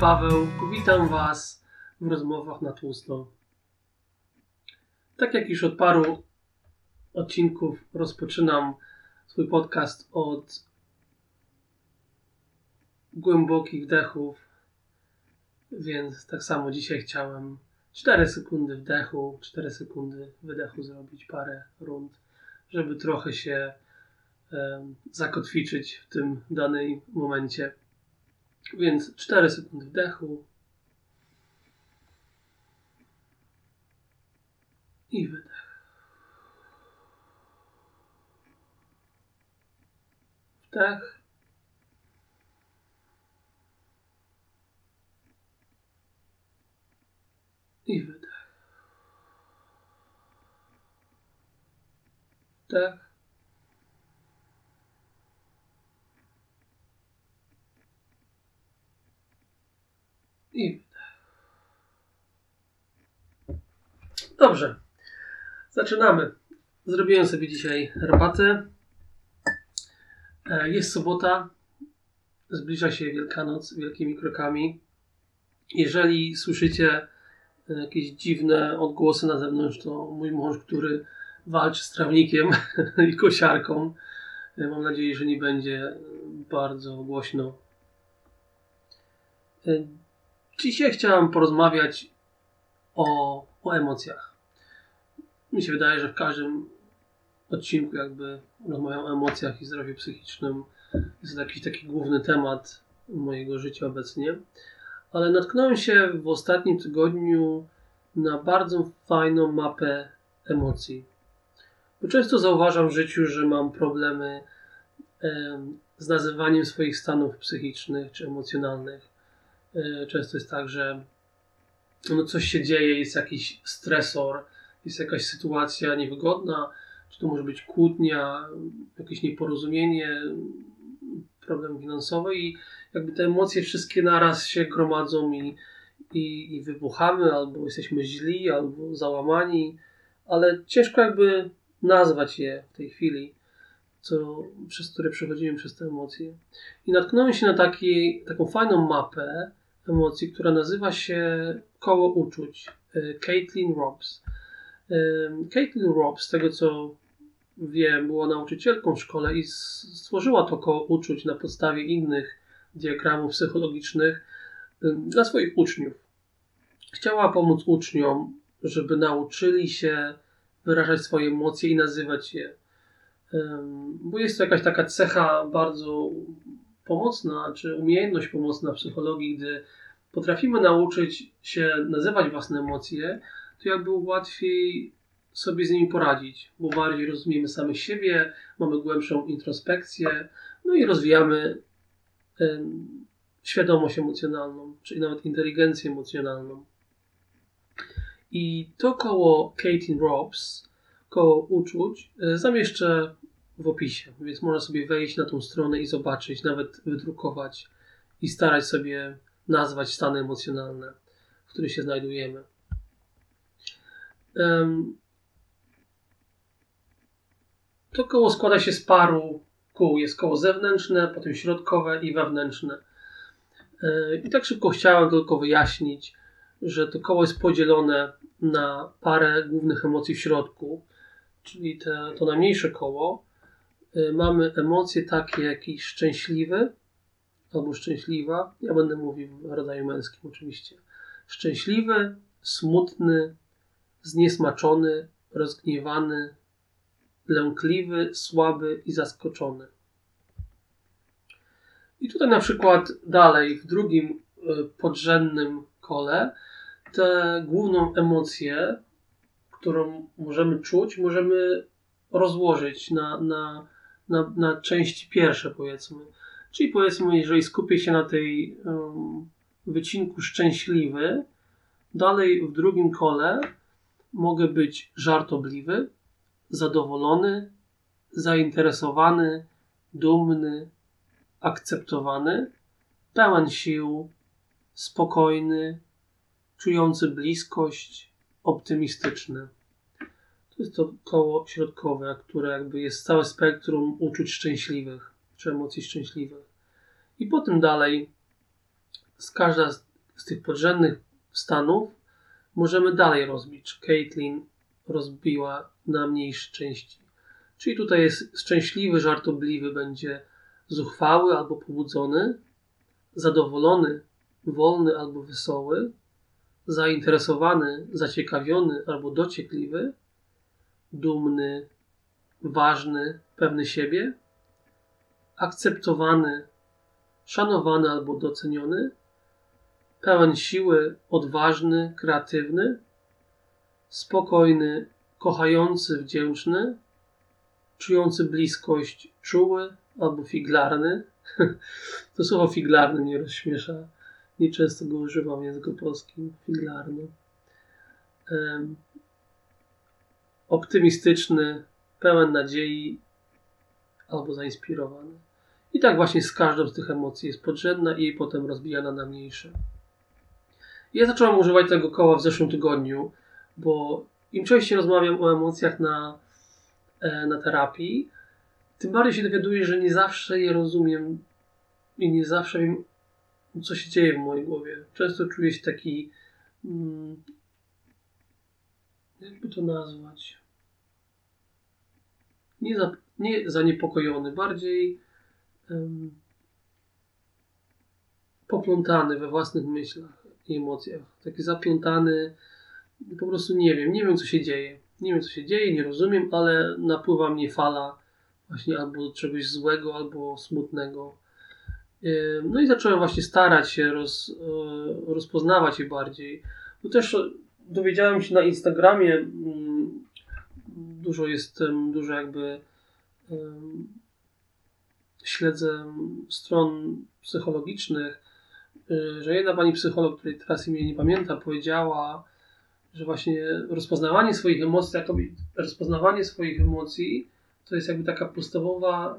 Paweł, witam Was w rozmowach na tłusto. Tak jak już od paru odcinków rozpoczynam swój podcast od głębokich wdechów, więc tak samo dzisiaj chciałem 4 sekundy wdechu, 4 sekundy wydechu zrobić, parę rund, żeby trochę się um, zakotwiczyć w tym danym momencie. Więc 4 sekundy wdechu i wydech. Wdech. I wydech. Wdech. I Dobrze. Zaczynamy. Zrobiłem sobie dzisiaj herbatę. E, jest sobota. Zbliża się Wielkanoc wielkimi krokami. Jeżeli słyszycie jakieś dziwne odgłosy na zewnątrz, to mój mąż, który walczy z trawnikiem i kosiarką. E, mam nadzieję, że nie będzie bardzo głośno. Dzisiaj chciałem porozmawiać o, o emocjach. Mi się wydaje, że w każdym odcinku jakby rozmawiam o emocjach i zdrowiu psychicznym. Jest to jakiś taki główny temat mojego życia obecnie. Ale natknąłem się w ostatnim tygodniu na bardzo fajną mapę emocji. Bo często zauważam w życiu, że mam problemy z nazywaniem swoich stanów psychicznych czy emocjonalnych. E, często jest tak, że no coś się dzieje, jest jakiś stresor, jest jakaś sytuacja niewygodna, czy to może być kłótnia, jakieś nieporozumienie, problem finansowy i jakby te emocje wszystkie naraz się gromadzą i, i, i wybuchamy, albo jesteśmy źli, albo załamani, ale ciężko jakby nazwać je w tej chwili, co, przez które przechodzimy przez te emocje. I natknąłem się na taki, taką fajną mapę, emocji, która nazywa się Koło Uczuć. E, Caitlin Robbs. E, Caitlin Robbs, z tego co wiem, była nauczycielką w szkole i stworzyła to koło uczuć na podstawie innych diagramów psychologicznych dla swoich uczniów. Chciała pomóc uczniom, żeby nauczyli się wyrażać swoje emocje i nazywać je. Bo jest to jakaś taka cecha bardzo pomocna, czy umiejętność pomocna w psychologii, gdy potrafimy nauczyć się nazywać własne emocje, to jakby łatwiej sobie z nimi poradzić, bo bardziej rozumiemy same siebie, mamy głębszą introspekcję, no i rozwijamy świadomość emocjonalną, czyli nawet inteligencję emocjonalną. I to koło Katie Robs, koło uczuć, e, zamieszczę w opisie, więc można sobie wejść na tą stronę i zobaczyć, nawet wydrukować i starać sobie nazwać stany emocjonalne, w których się znajdujemy. To koło składa się z paru kół. Jest koło zewnętrzne, potem środkowe i wewnętrzne. E, I tak szybko chciałem tylko wyjaśnić, że to koło jest podzielone na parę głównych emocji w środku, czyli te, to najmniejsze koło. E, mamy emocje takie jak szczęśliwy, albo szczęśliwa. Ja będę mówił w rodzaju męskim oczywiście. Szczęśliwy, smutny, zniesmaczony, rozgniewany, lękliwy, słaby i zaskoczony. I tutaj na przykład dalej, w drugim e, podrzędnym kole, tę główną emocję, którą możemy czuć, możemy rozłożyć na, na, na, na części pierwsze, powiedzmy. Czyli powiedzmy, jeżeli skupię się na tej um, wycinku szczęśliwy, dalej w drugim kole mogę być żartobliwy, zadowolony, zainteresowany, dumny, akceptowany, pełen sił, spokojny, czujący bliskość, optymistyczny. To jest to koło środkowe, które jakby jest całe spektrum uczuć szczęśliwych czy emocji szczęśliwych. I potem dalej z każda z tych podrzędnych stanów możemy dalej rozbić. Caitlin rozbiła na mniejsze części. Czyli tutaj jest szczęśliwy, żartobliwy, będzie zuchwały albo pobudzony, zadowolony, wolny albo wesoły, zainteresowany, zaciekawiony albo dociekliwy, dumny, ważny, pewny siebie, akceptowany, szanowany albo doceniony, pełen siły, odważny, kreatywny, spokojny, kochający, wdzięczny, czujący bliskość, czuły albo figlarny. To słowo figlarny mnie rozśmiesza. Nieczęsto go używam w języku polskim. Figlarny. Optymistyczny, pełen nadziei albo zainspirowany. I tak właśnie z każdą z tych emocji jest podrzędna i potem rozbijana na mniejsze. Ja zacząłem używać tego koła w zeszłym tygodniu, bo im częściej rozmawiam o emocjach na, e, na terapii, tym bardziej się dowiaduję, że nie zawsze je rozumiem i nie zawsze wiem, co się dzieje w mojej głowie. Często czuję się taki, mm, jakby to nazwać, nie, za, nie zaniepokojony, bardziej um, poplątany we własnych myślach i emocjach. Taki zaplątany, po prostu nie wiem, nie wiem co się dzieje. Nie wiem co się dzieje, nie rozumiem, ale napływa mnie fala właśnie albo czegoś złego, albo smutnego. No i zacząłem właśnie starać się roz, e, rozpoznawać je bardziej. Bo też dowiedziałem się na Instagramie, mm, dużo jest, dużo jakby śledzę stron psychologicznych, y, że jedna pani psycholog, której teraz imię nie pamięta, powiedziała, że właśnie rozpoznawanie swoich emocji, rozpoznawanie swoich emocji to jest jakby taka podstawowa,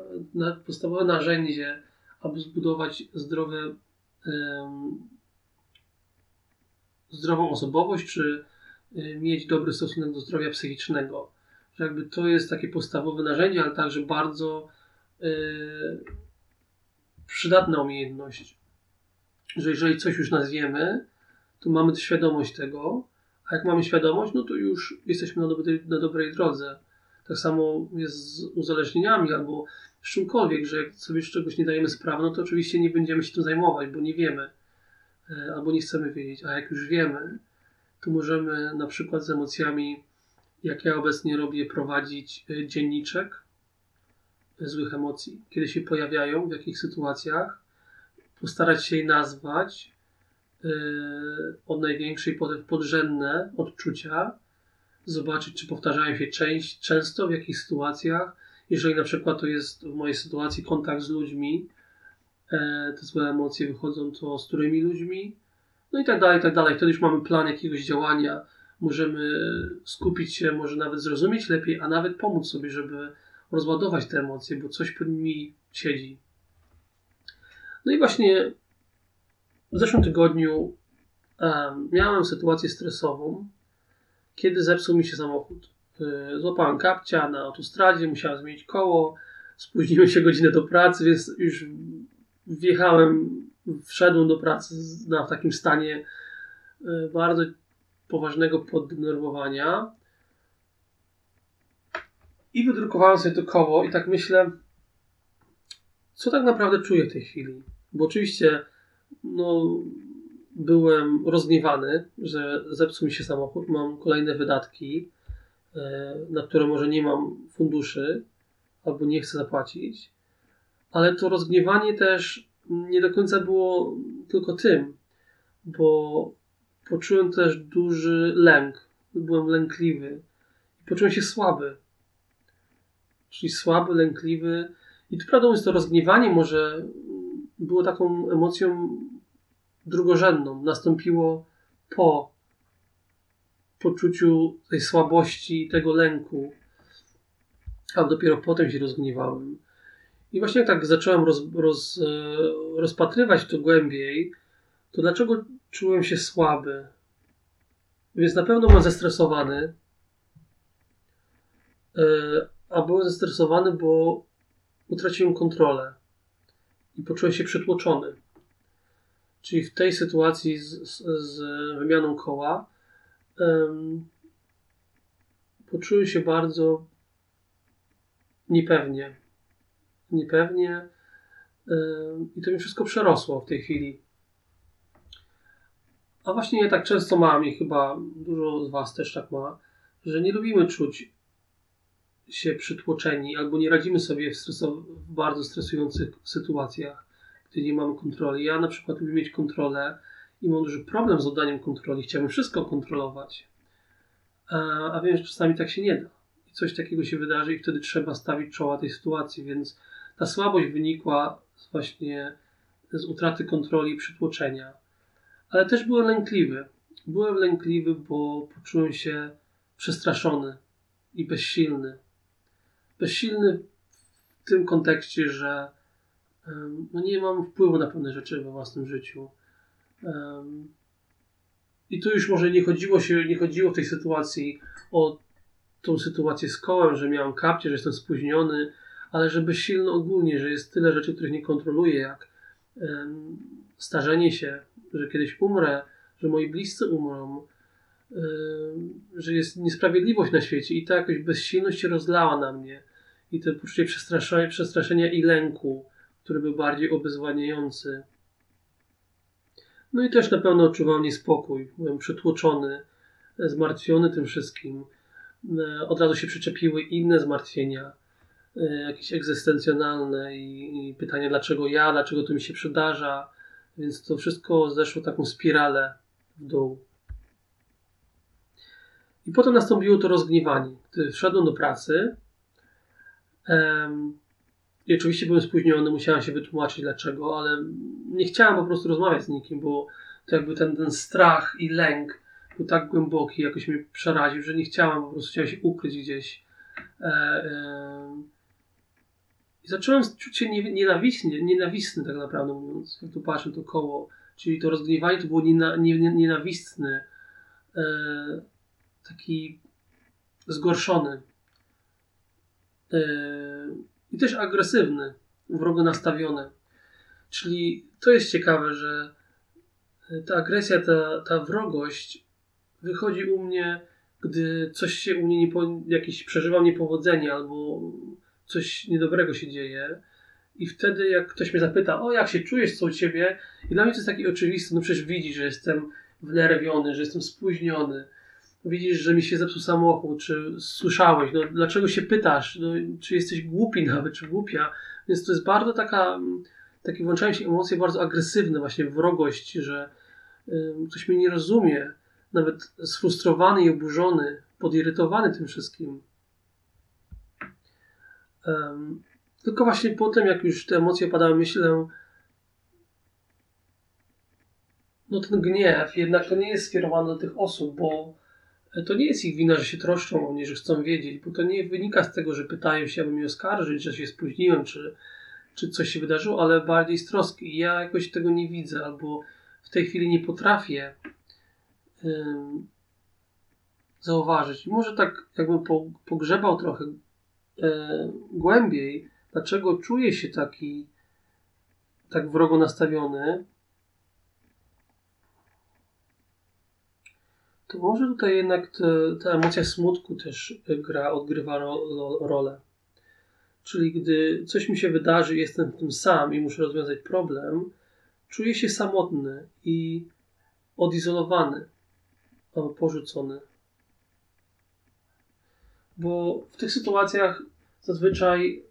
podstawowe narzędzie, aby zbudować zdrowe, zdrową osobowość, czy y, mieć dobry stosunek do zdrowia psychicznego. Że jakby to jest takie podstawowe narzędzie, ale także bardzo yy, przydatna umiejętność. Że jeżeli coś już nazwiemy, to mamy świadomość tego, a jak mamy świadomość, no to już jesteśmy na dobrej, na dobrej drodze. Tak samo jest z uzależnieniami albo z czymkolwiek, że jak sobie z czegoś nie dajemy sprawy, no to oczywiście nie będziemy się tym zajmować, bo nie wiemy albo nie chcemy wiedzieć. A jak już wiemy, to możemy na przykład z emocjami, jak ja obecnie robię, prowadzić e, dzienniczek złych emocji, kiedy się pojawiają, w jakich sytuacjach, postarać się je nazwać od największej potem podrzędne odczucia, zobaczyć, czy powtarzają się część, często, w jakich sytuacjach. Jeżeli na przykład to jest w mojej sytuacji kontakt z ludźmi, te złe emocje wychodzą, to z którymi ludźmi, no i tak dalej, i tak dalej. Wtedy już mamy plan jakiegoś działania, możemy skupić się, może nawet zrozumieć lepiej, a nawet pomóc sobie, żeby rozładować te emocje, bo coś pod nimi siedzi. No i właśnie w zeszłym tygodniu um, miałem sytuację stresową, kiedy zepsuł mi się samochód. Yy, złapałem kapcia na autostradzie, musiałem zmienić koło, spóźniłem się godzinę do pracy, więc już wjechałem, wszedłem do pracy na, w takim stanie yy, bardzo poważnego poddenerwowania. I wydrukowałem sobie to koło i tak myślę, co tak naprawdę czuję w tej chwili. Bo oczywiście no, byłem rozgniewany, że zepsuł mi się samochód, mam kolejne wydatki, e, na które może nie mam funduszy albo nie chcę zapłacić. Ale to rozgniewanie też nie do końca było tylko tym, bo poczułem też duży lęk. Byłem lękliwy poczułem się słaby czyli słaby, lękliwy. I tu prawdą jest to rozgniewanie może było taką emocją drugorzędną. Nastąpiło po poczuciu tej słabości, tego lęku, a dopiero potem się rozgniewałem. I właśnie tak zacząłem roz, roz, e, rozpatrywać to głębiej, to dlaczego czułem się słaby? Więc na pewno byłem zestresowany, e, a byłem zestresowany, bo utraciłem kontrolę i poczułem się przytłoczony. Czyli w tej sytuacji z, z, z wymianą koła um, poczułem się bardzo niepewnie. Niepewnie i to mi wszystko przerosło w tej chwili. A właśnie ja tak często mam i chyba dużo z Was też tak ma, że nie lubimy czuć się przytłoczeni albo nie radzimy sobie w, stresow- w bardzo stresujących sytuacjach, gdy nie mamy kontroli. Ja na przykład lubię mieć kontrolę i mam duży problem z oddaniem kontroli. Chciałbym wszystko kontrolować, a, a wiem, że czasami tak się nie da. I coś takiego się wydarzy i wtedy trzeba stawić czoła tej sytuacji, więc ta słabość wynikła właśnie z utraty kontroli i przytłoczenia. Ale też byłem lękliwy. Byłem lękliwy, bo poczułem się przestraszony i bezsilny bezsilny w tym kontekście, że no nie mam wpływu na pewne rzeczy we własnym życiu. I tu już może nie chodziło się, nie chodziło w tej sytuacji o tą sytuację z kołem, że miałem kapcie, że jestem spóźniony, ale że bezsilny ogólnie, że jest tyle rzeczy, których nie kontroluję, jak starzenie się, że kiedyś umrę, że moi bliscy umrą, że jest niesprawiedliwość na świecie i ta jakaś bezsilność się rozlała na mnie i to poczucie przestraszenia, przestraszenia i lęku, który był bardziej obezwładniający. No i też na pewno odczuwałem niespokój. Byłem przytłoczony, zmartwiony tym wszystkim. E, od razu się przyczepiły inne zmartwienia, jakieś egzystencjonalne i, i pytanie, dlaczego ja, dlaczego to mi się przydarza. Więc to wszystko zeszło taką spiralę w dół. I potem nastąpiło to rozgniewanie. Gdy wszedłem do pracy, i oczywiście byłem spóźniony, musiałem się wytłumaczyć dlaczego, ale nie chciałem po prostu rozmawiać z nikim, bo to jakby ten, ten strach i lęk był tak głęboki, jakoś mnie przeraził, że nie chciałem, po prostu chciałem się ukryć gdzieś. E, e, I zacząłem czuć się nienawistny, nienawistny tak naprawdę mówiąc, jak tu patrzę to koło. Czyli to rozgniewanie to było niena, nie, nie, nienawistny, e, taki zgorszony. Yy, i też agresywny, wrogo nastawiony. Czyli to jest ciekawe, że ta agresja, ta, ta wrogość wychodzi u mnie, gdy coś się u mnie, nie jakieś przeżywam niepowodzenie albo coś niedobrego się dzieje. I wtedy, jak ktoś mnie zapyta, o jak się czujesz, co u ciebie? I dla mnie to jest taki oczywiste, no przecież widzi, że jestem wnerwiony, że jestem spóźniony, widzisz, że mi się zepsuł samochód, czy słyszałeś, no dlaczego się pytasz, no, czy jesteś głupi nawet, czy głupia, więc to jest bardzo taka, takie włączają się emocje bardzo agresywne, właśnie wrogość, że y, ktoś mnie nie rozumie, nawet sfrustrowany i oburzony, podirytowany tym wszystkim. Um, tylko właśnie potem, jak już te emocje opadały, myślę, no ten gniew jednak to nie jest skierowany do tych osób, bo to nie jest ich wina, że się troszczą o mnie, że chcą wiedzieć, bo to nie wynika z tego, że pytają się, aby mnie oskarżyć, że się spóźniłem, czy, czy coś się wydarzyło, ale bardziej z troski. Ja jakoś tego nie widzę, albo w tej chwili nie potrafię ym, zauważyć. Może tak jakbym po, pogrzebał trochę głębiej, dlaczego czuję się taki tak wrogo nastawiony, to może tutaj jednak te, ta emocja smutku też gra, odgrywa ro, ro, rolę. Czyli gdy coś mi się wydarzy, jestem w tym sam i muszę rozwiązać problem, czuję się samotny i odizolowany albo porzucony. Bo w tych sytuacjach zazwyczaj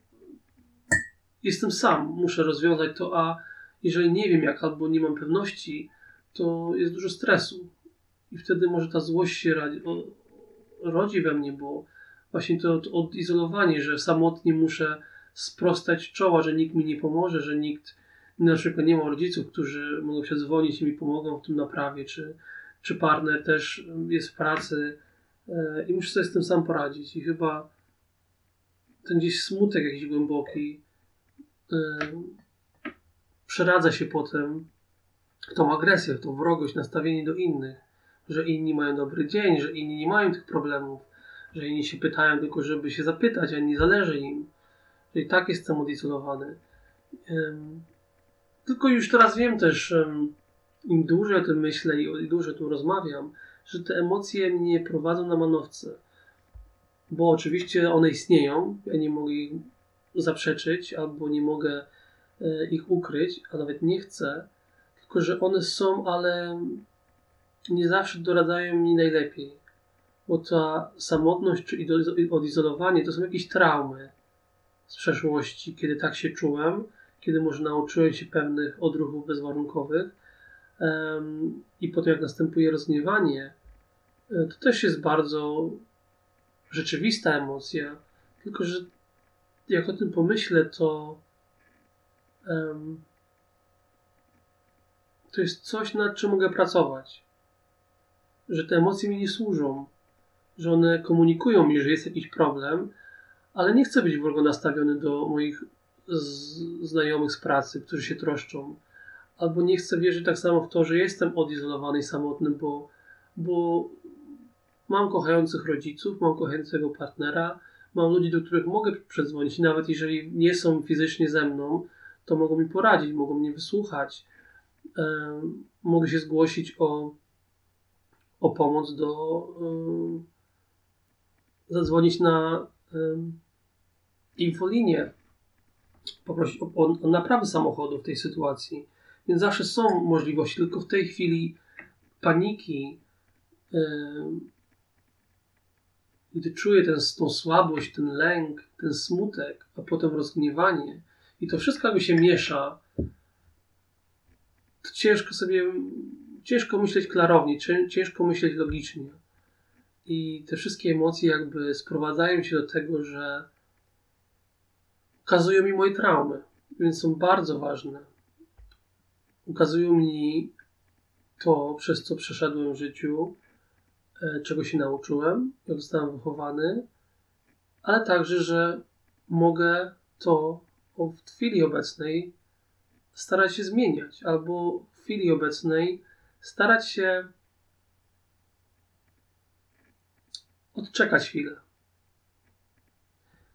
jestem sam, muszę rozwiązać to, a jeżeli nie wiem jak albo nie mam pewności, to jest dużo stresu. I wtedy może ta złość się rodzi we mnie, bo właśnie to odizolowanie, że samotnie muszę sprostać czoła, że nikt mi nie pomoże, że nikt, na przykład nie ma rodziców, którzy mogą się dzwonić i mi pomogą w tym naprawie, czy, czy partner też jest w pracy i muszę sobie z tym sam poradzić. I chyba ten gdzieś smutek jakiś głęboki e, przeradza się potem w tą agresję, w tą wrogość, nastawienie do innych że inni mają dobry dzień, że inni nie mają tych problemów, że inni się pytają tylko, żeby się zapytać, a nie zależy im. Że i tak jestem odizolowany. Tylko już teraz wiem też, im dłużej o tym myślę i dłużej o tym rozmawiam, że te emocje mnie prowadzą na manowce. Bo oczywiście one istnieją, ja nie mogę ich zaprzeczyć albo nie mogę e, ich ukryć, a nawet nie chcę, tylko że one są, ale nie zawsze doradzają mi najlepiej. Bo ta samotność czy odizolowanie to są jakieś traumy z przeszłości, kiedy tak się czułem, kiedy może nauczyłem się pewnych odruchów bezwarunkowych. I potem, jak następuje rozgniewanie, to też jest bardzo rzeczywista emocja, tylko że jak o tym pomyślę, to um, to jest coś, nad czym mogę pracować. Że te emocje mi nie służą, że one komunikują mi, że jest jakiś problem, ale nie chcę być wrogo nastawiony do moich znajomych z pracy, którzy się troszczą. Albo nie chcę wierzyć tak samo w to, że jestem odizolowany i samotny, bo, bo mam kochających rodziców, mam kochającego partnera, mam ludzi, do których mogę przedzwonić. Nawet jeżeli nie są fizycznie ze mną, to mogą mi poradzić, mogą mnie wysłuchać. mogę się zgłosić o, o pomoc do. zadzwonić na infolinię, poprosić o, o, o naprawę samochodu w tej sytuacji. Więc zawsze są możliwości, tylko w tej chwili paniki, gdy czuję tę tą słabość, ten lęk, ten smutek, a potem rozgniewanie i to wszystko jakby się miesza, to ciężko sobie, ciężko myśleć klarownie, ciężko myśleć logicznie. I te wszystkie emocje jakby sprowadzają się do tego, że ukazują mi moje traumy, więc są bardzo ważne. Ukazują mi to, przez co przeszedłem w życiu, czego się nauczyłem, jak zostałem wychowany, ale także, że mogę to w chwili obecnej starać się zmieniać, albo w chwili obecnej starać się odczekać chwilę.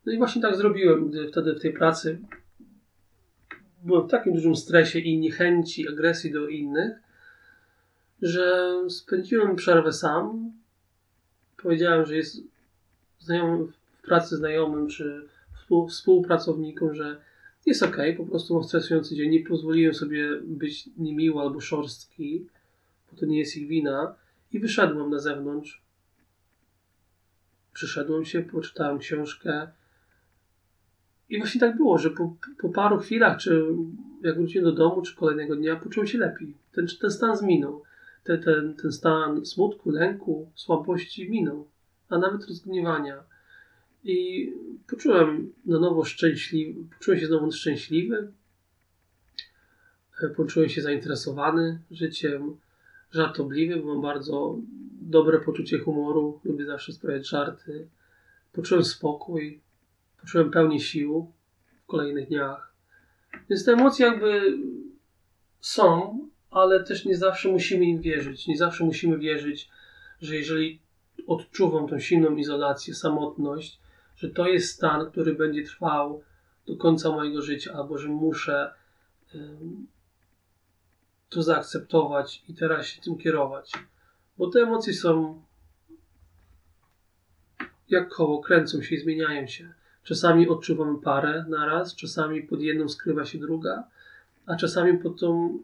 No i właśnie tak zrobiłem, gdy wtedy w tej pracy byłem w takim dużym stresie i niechęci, agresji do innych, że spędziłem przerwę sam. Powiedziałem, że jest znajomym, w pracy znajomym czy współpracownikom, że jest ok, po prostu mam stresujący dzień, nie pozwoliłem sobie być niemiły albo szorstki, bo to nie jest ich wina i wyszedłem na zewnątrz. Przyszedłem się, poczytałem książkę, i właśnie tak było, że po, po paru chwilach, czy jak wróciłem do domu, czy kolejnego dnia, poczułem się lepiej. Ten, ten stan zminął. Ten, ten, ten stan smutku, lęku, słabości minął, a nawet rozgniewania. I poczułem na nowo szczęśliwy, poczułem się znowu szczęśliwy, poczułem się zainteresowany życiem, żartobliwy, bo mam bardzo dobre poczucie humoru, lubię zawsze sprawiać żarty. Poczułem spokój, poczułem pełni sił w kolejnych dniach. Więc te emocje jakby są, ale też nie zawsze musimy im wierzyć. Nie zawsze musimy wierzyć, że jeżeli odczuwam tą silną izolację, samotność, że to jest stan, który będzie trwał do końca mojego życia, albo że muszę to zaakceptować i teraz się tym kierować. Bo te emocje są jak koło, kręcą się i zmieniają się. Czasami odczuwamy parę naraz, czasami pod jedną skrywa się druga, a czasami pod tą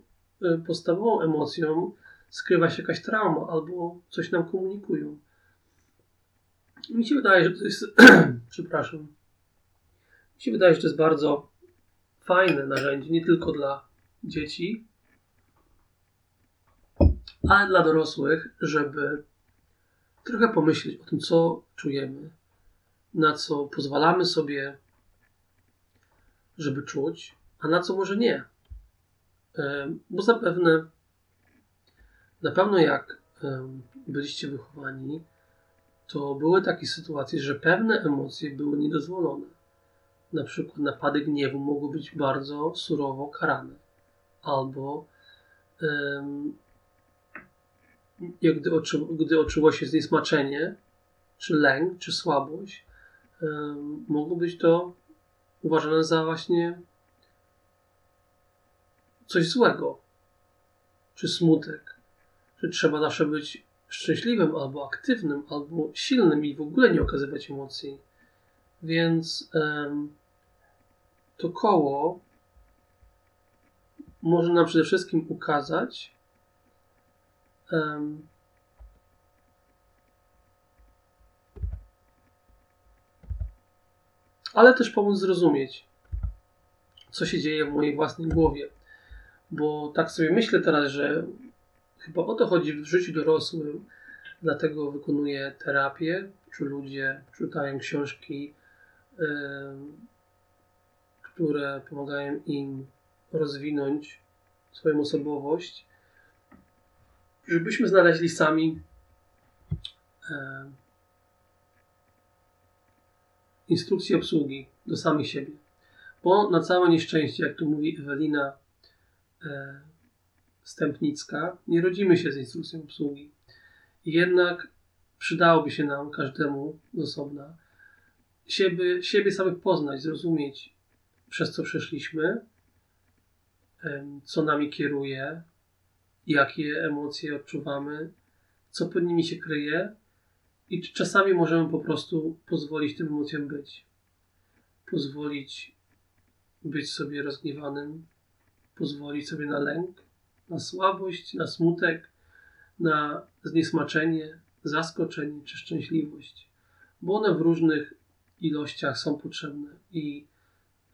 podstawową emocją skrywa się jakaś trauma albo coś nam komunikują. Mi się wydaje, że to jest. przepraszam. Mi się wydaje, że to jest bardzo fajne narzędzie, nie tylko dla dzieci, ale dla dorosłych, żeby trochę pomyśleć o tym, co czujemy, na co pozwalamy sobie, żeby czuć, a na co może nie. Bo zapewne, na pewno jak byliście wychowani, to były takie sytuacje, że pewne emocje były niedozwolone. Na przykład napady gniewu mogły być bardzo surowo karane. Albo jak gdy, oczy, gdy oczyło się zniesmaczenie, czy lęk, czy słabość, mogło być to uważane za właśnie coś złego. czy smutek, że trzeba zawsze być szczęśliwym albo aktywnym, albo silnym i w ogóle nie okazywać emocji. Więc to koło może nam przede wszystkim ukazać, ale też pomóc zrozumieć, co się dzieje w mojej własnej głowie. Bo tak sobie myślę teraz, że chyba o to chodzi w życiu dorosłym, dlatego wykonuję terapię, czy ludzie czytają książki, które pomagają im rozwinąć swoją osobowość, żebyśmy znaleźli sami instrukcję obsługi do samych siebie. Bo na całe nieszczęście, jak tu mówi Ewelina Stępnicka, nie rodzimy się z instrukcją obsługi. Jednak przydałoby się nam każdemu z osobna siebie, siebie samych poznać, zrozumieć, przez co przeszliśmy, e, co nami kieruje, jakie emocje odczuwamy, co pod nimi się kryje i czy czasami możemy po prostu pozwolić tym emocjom być. Pozwolić być sobie rozgniewanym, pozwolić sobie na lęk, na słabość, na smutek, na zniesmaczenie, zaskoczenie czy szczęśliwość, bo one w różnych ilościach są potrzebne i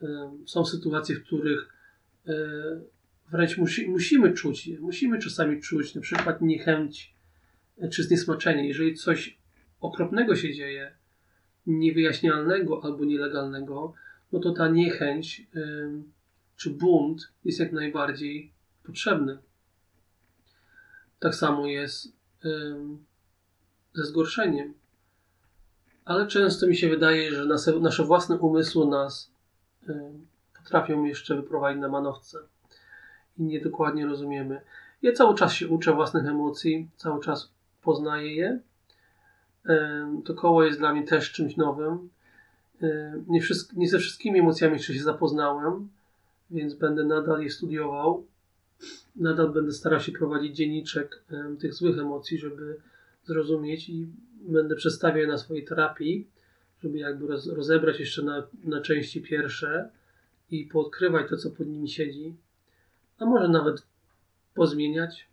y, są sytuacje, w których y, wręcz musi, musimy czuć je, musimy czasami czuć na przykład niechęć czy zniesmaczenie. Jeżeli coś okropnego się dzieje, niewyjaśnialnego albo nielegalnego, no to ta niechęć czy bunt jest jak najbardziej potrzebny. Tak samo jest ze zgorszeniem. Ale często mi się wydaje, że nasze, nasze własne umysły nas potrafią jeszcze wyprowadzić na manowce i niedokładnie rozumiemy. Ja cały czas się uczę własnych emocji, cały czas poznaję je. To koło jest dla mnie też czymś nowym. Nie, wszystk- nie ze wszystkimi emocjami jeszcze się zapoznałem, więc będę nadal je studiował. Nadal będę starał się prowadzić dzienniczek tych złych emocji, żeby zrozumieć i będę przedstawiał je na swojej terapii, żeby jakby roz, rozebrać jeszcze na, na części pierwsze i poodkrywać to, co pod nimi siedzi, a może nawet pozmieniać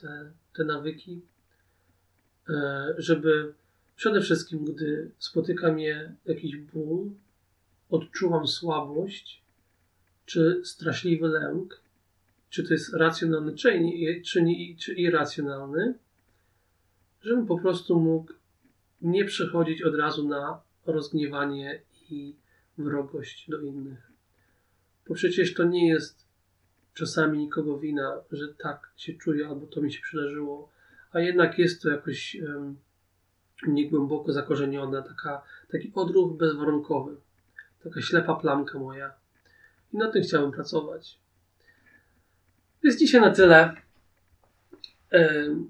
te, te nawyki, e, żeby Przede wszystkim, gdy spotyka mnie jakiś ból, odczuwam słabość czy straszliwy lęk, czy to jest racjonalny, czy, nie, czy, czy irracjonalny, żebym po prostu mógł nie przechodzić od razu na rozgniewanie i wrogość do innych. Bo przecież to nie jest czasami nikogo wina, że tak się czuję albo to mi się przydarzyło, a jednak jest to jakoś. Um, niegłęboko zakorzeniona, taka, taki odruch bezwarunkowy, taka ślepa plamka moja. I na tym chciałem pracować. Jest dzisiaj na tyle.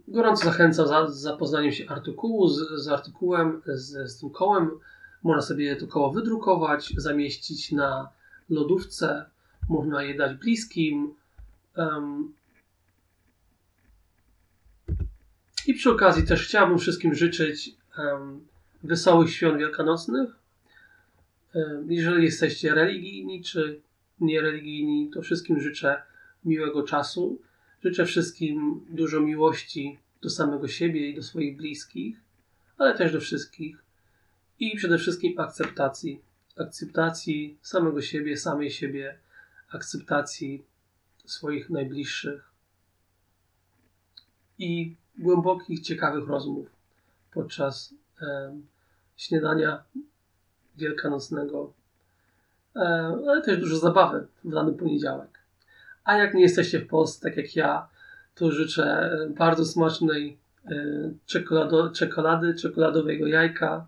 Gorąco zachęcam za zapoznaniem się artykułu, z, z artykułem, z, z tym kołem. Można sobie to koło wydrukować, zamieścić na lodówce, można je dać bliskim. Um, I przy okazji też chciałbym wszystkim życzyć um, wesołych świąt wielkanocnych. Um, jeżeli jesteście religijni czy niereligijni, to wszystkim życzę miłego czasu. Życzę wszystkim dużo miłości do samego siebie i do swoich bliskich, ale też do wszystkich. I przede wszystkim akceptacji. Akceptacji samego siebie, samej siebie, akceptacji swoich najbliższych i głębokich, ciekawych rozmów podczas e, śniadania wielkanocnego, ale też dużo zabawy w dany poniedziałek. A jak nie jesteście w Polsce, tak jak ja, to życzę bardzo smacznej e, czekolado, czekolady, czekoladowego jajka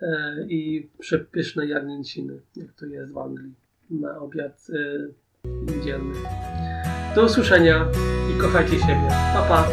e, i przepysznej jagnięciny, jak to jest w Anglii na obiad e, niedzielny. Do usłyszenia i kochajcie siebie. Pa, pa!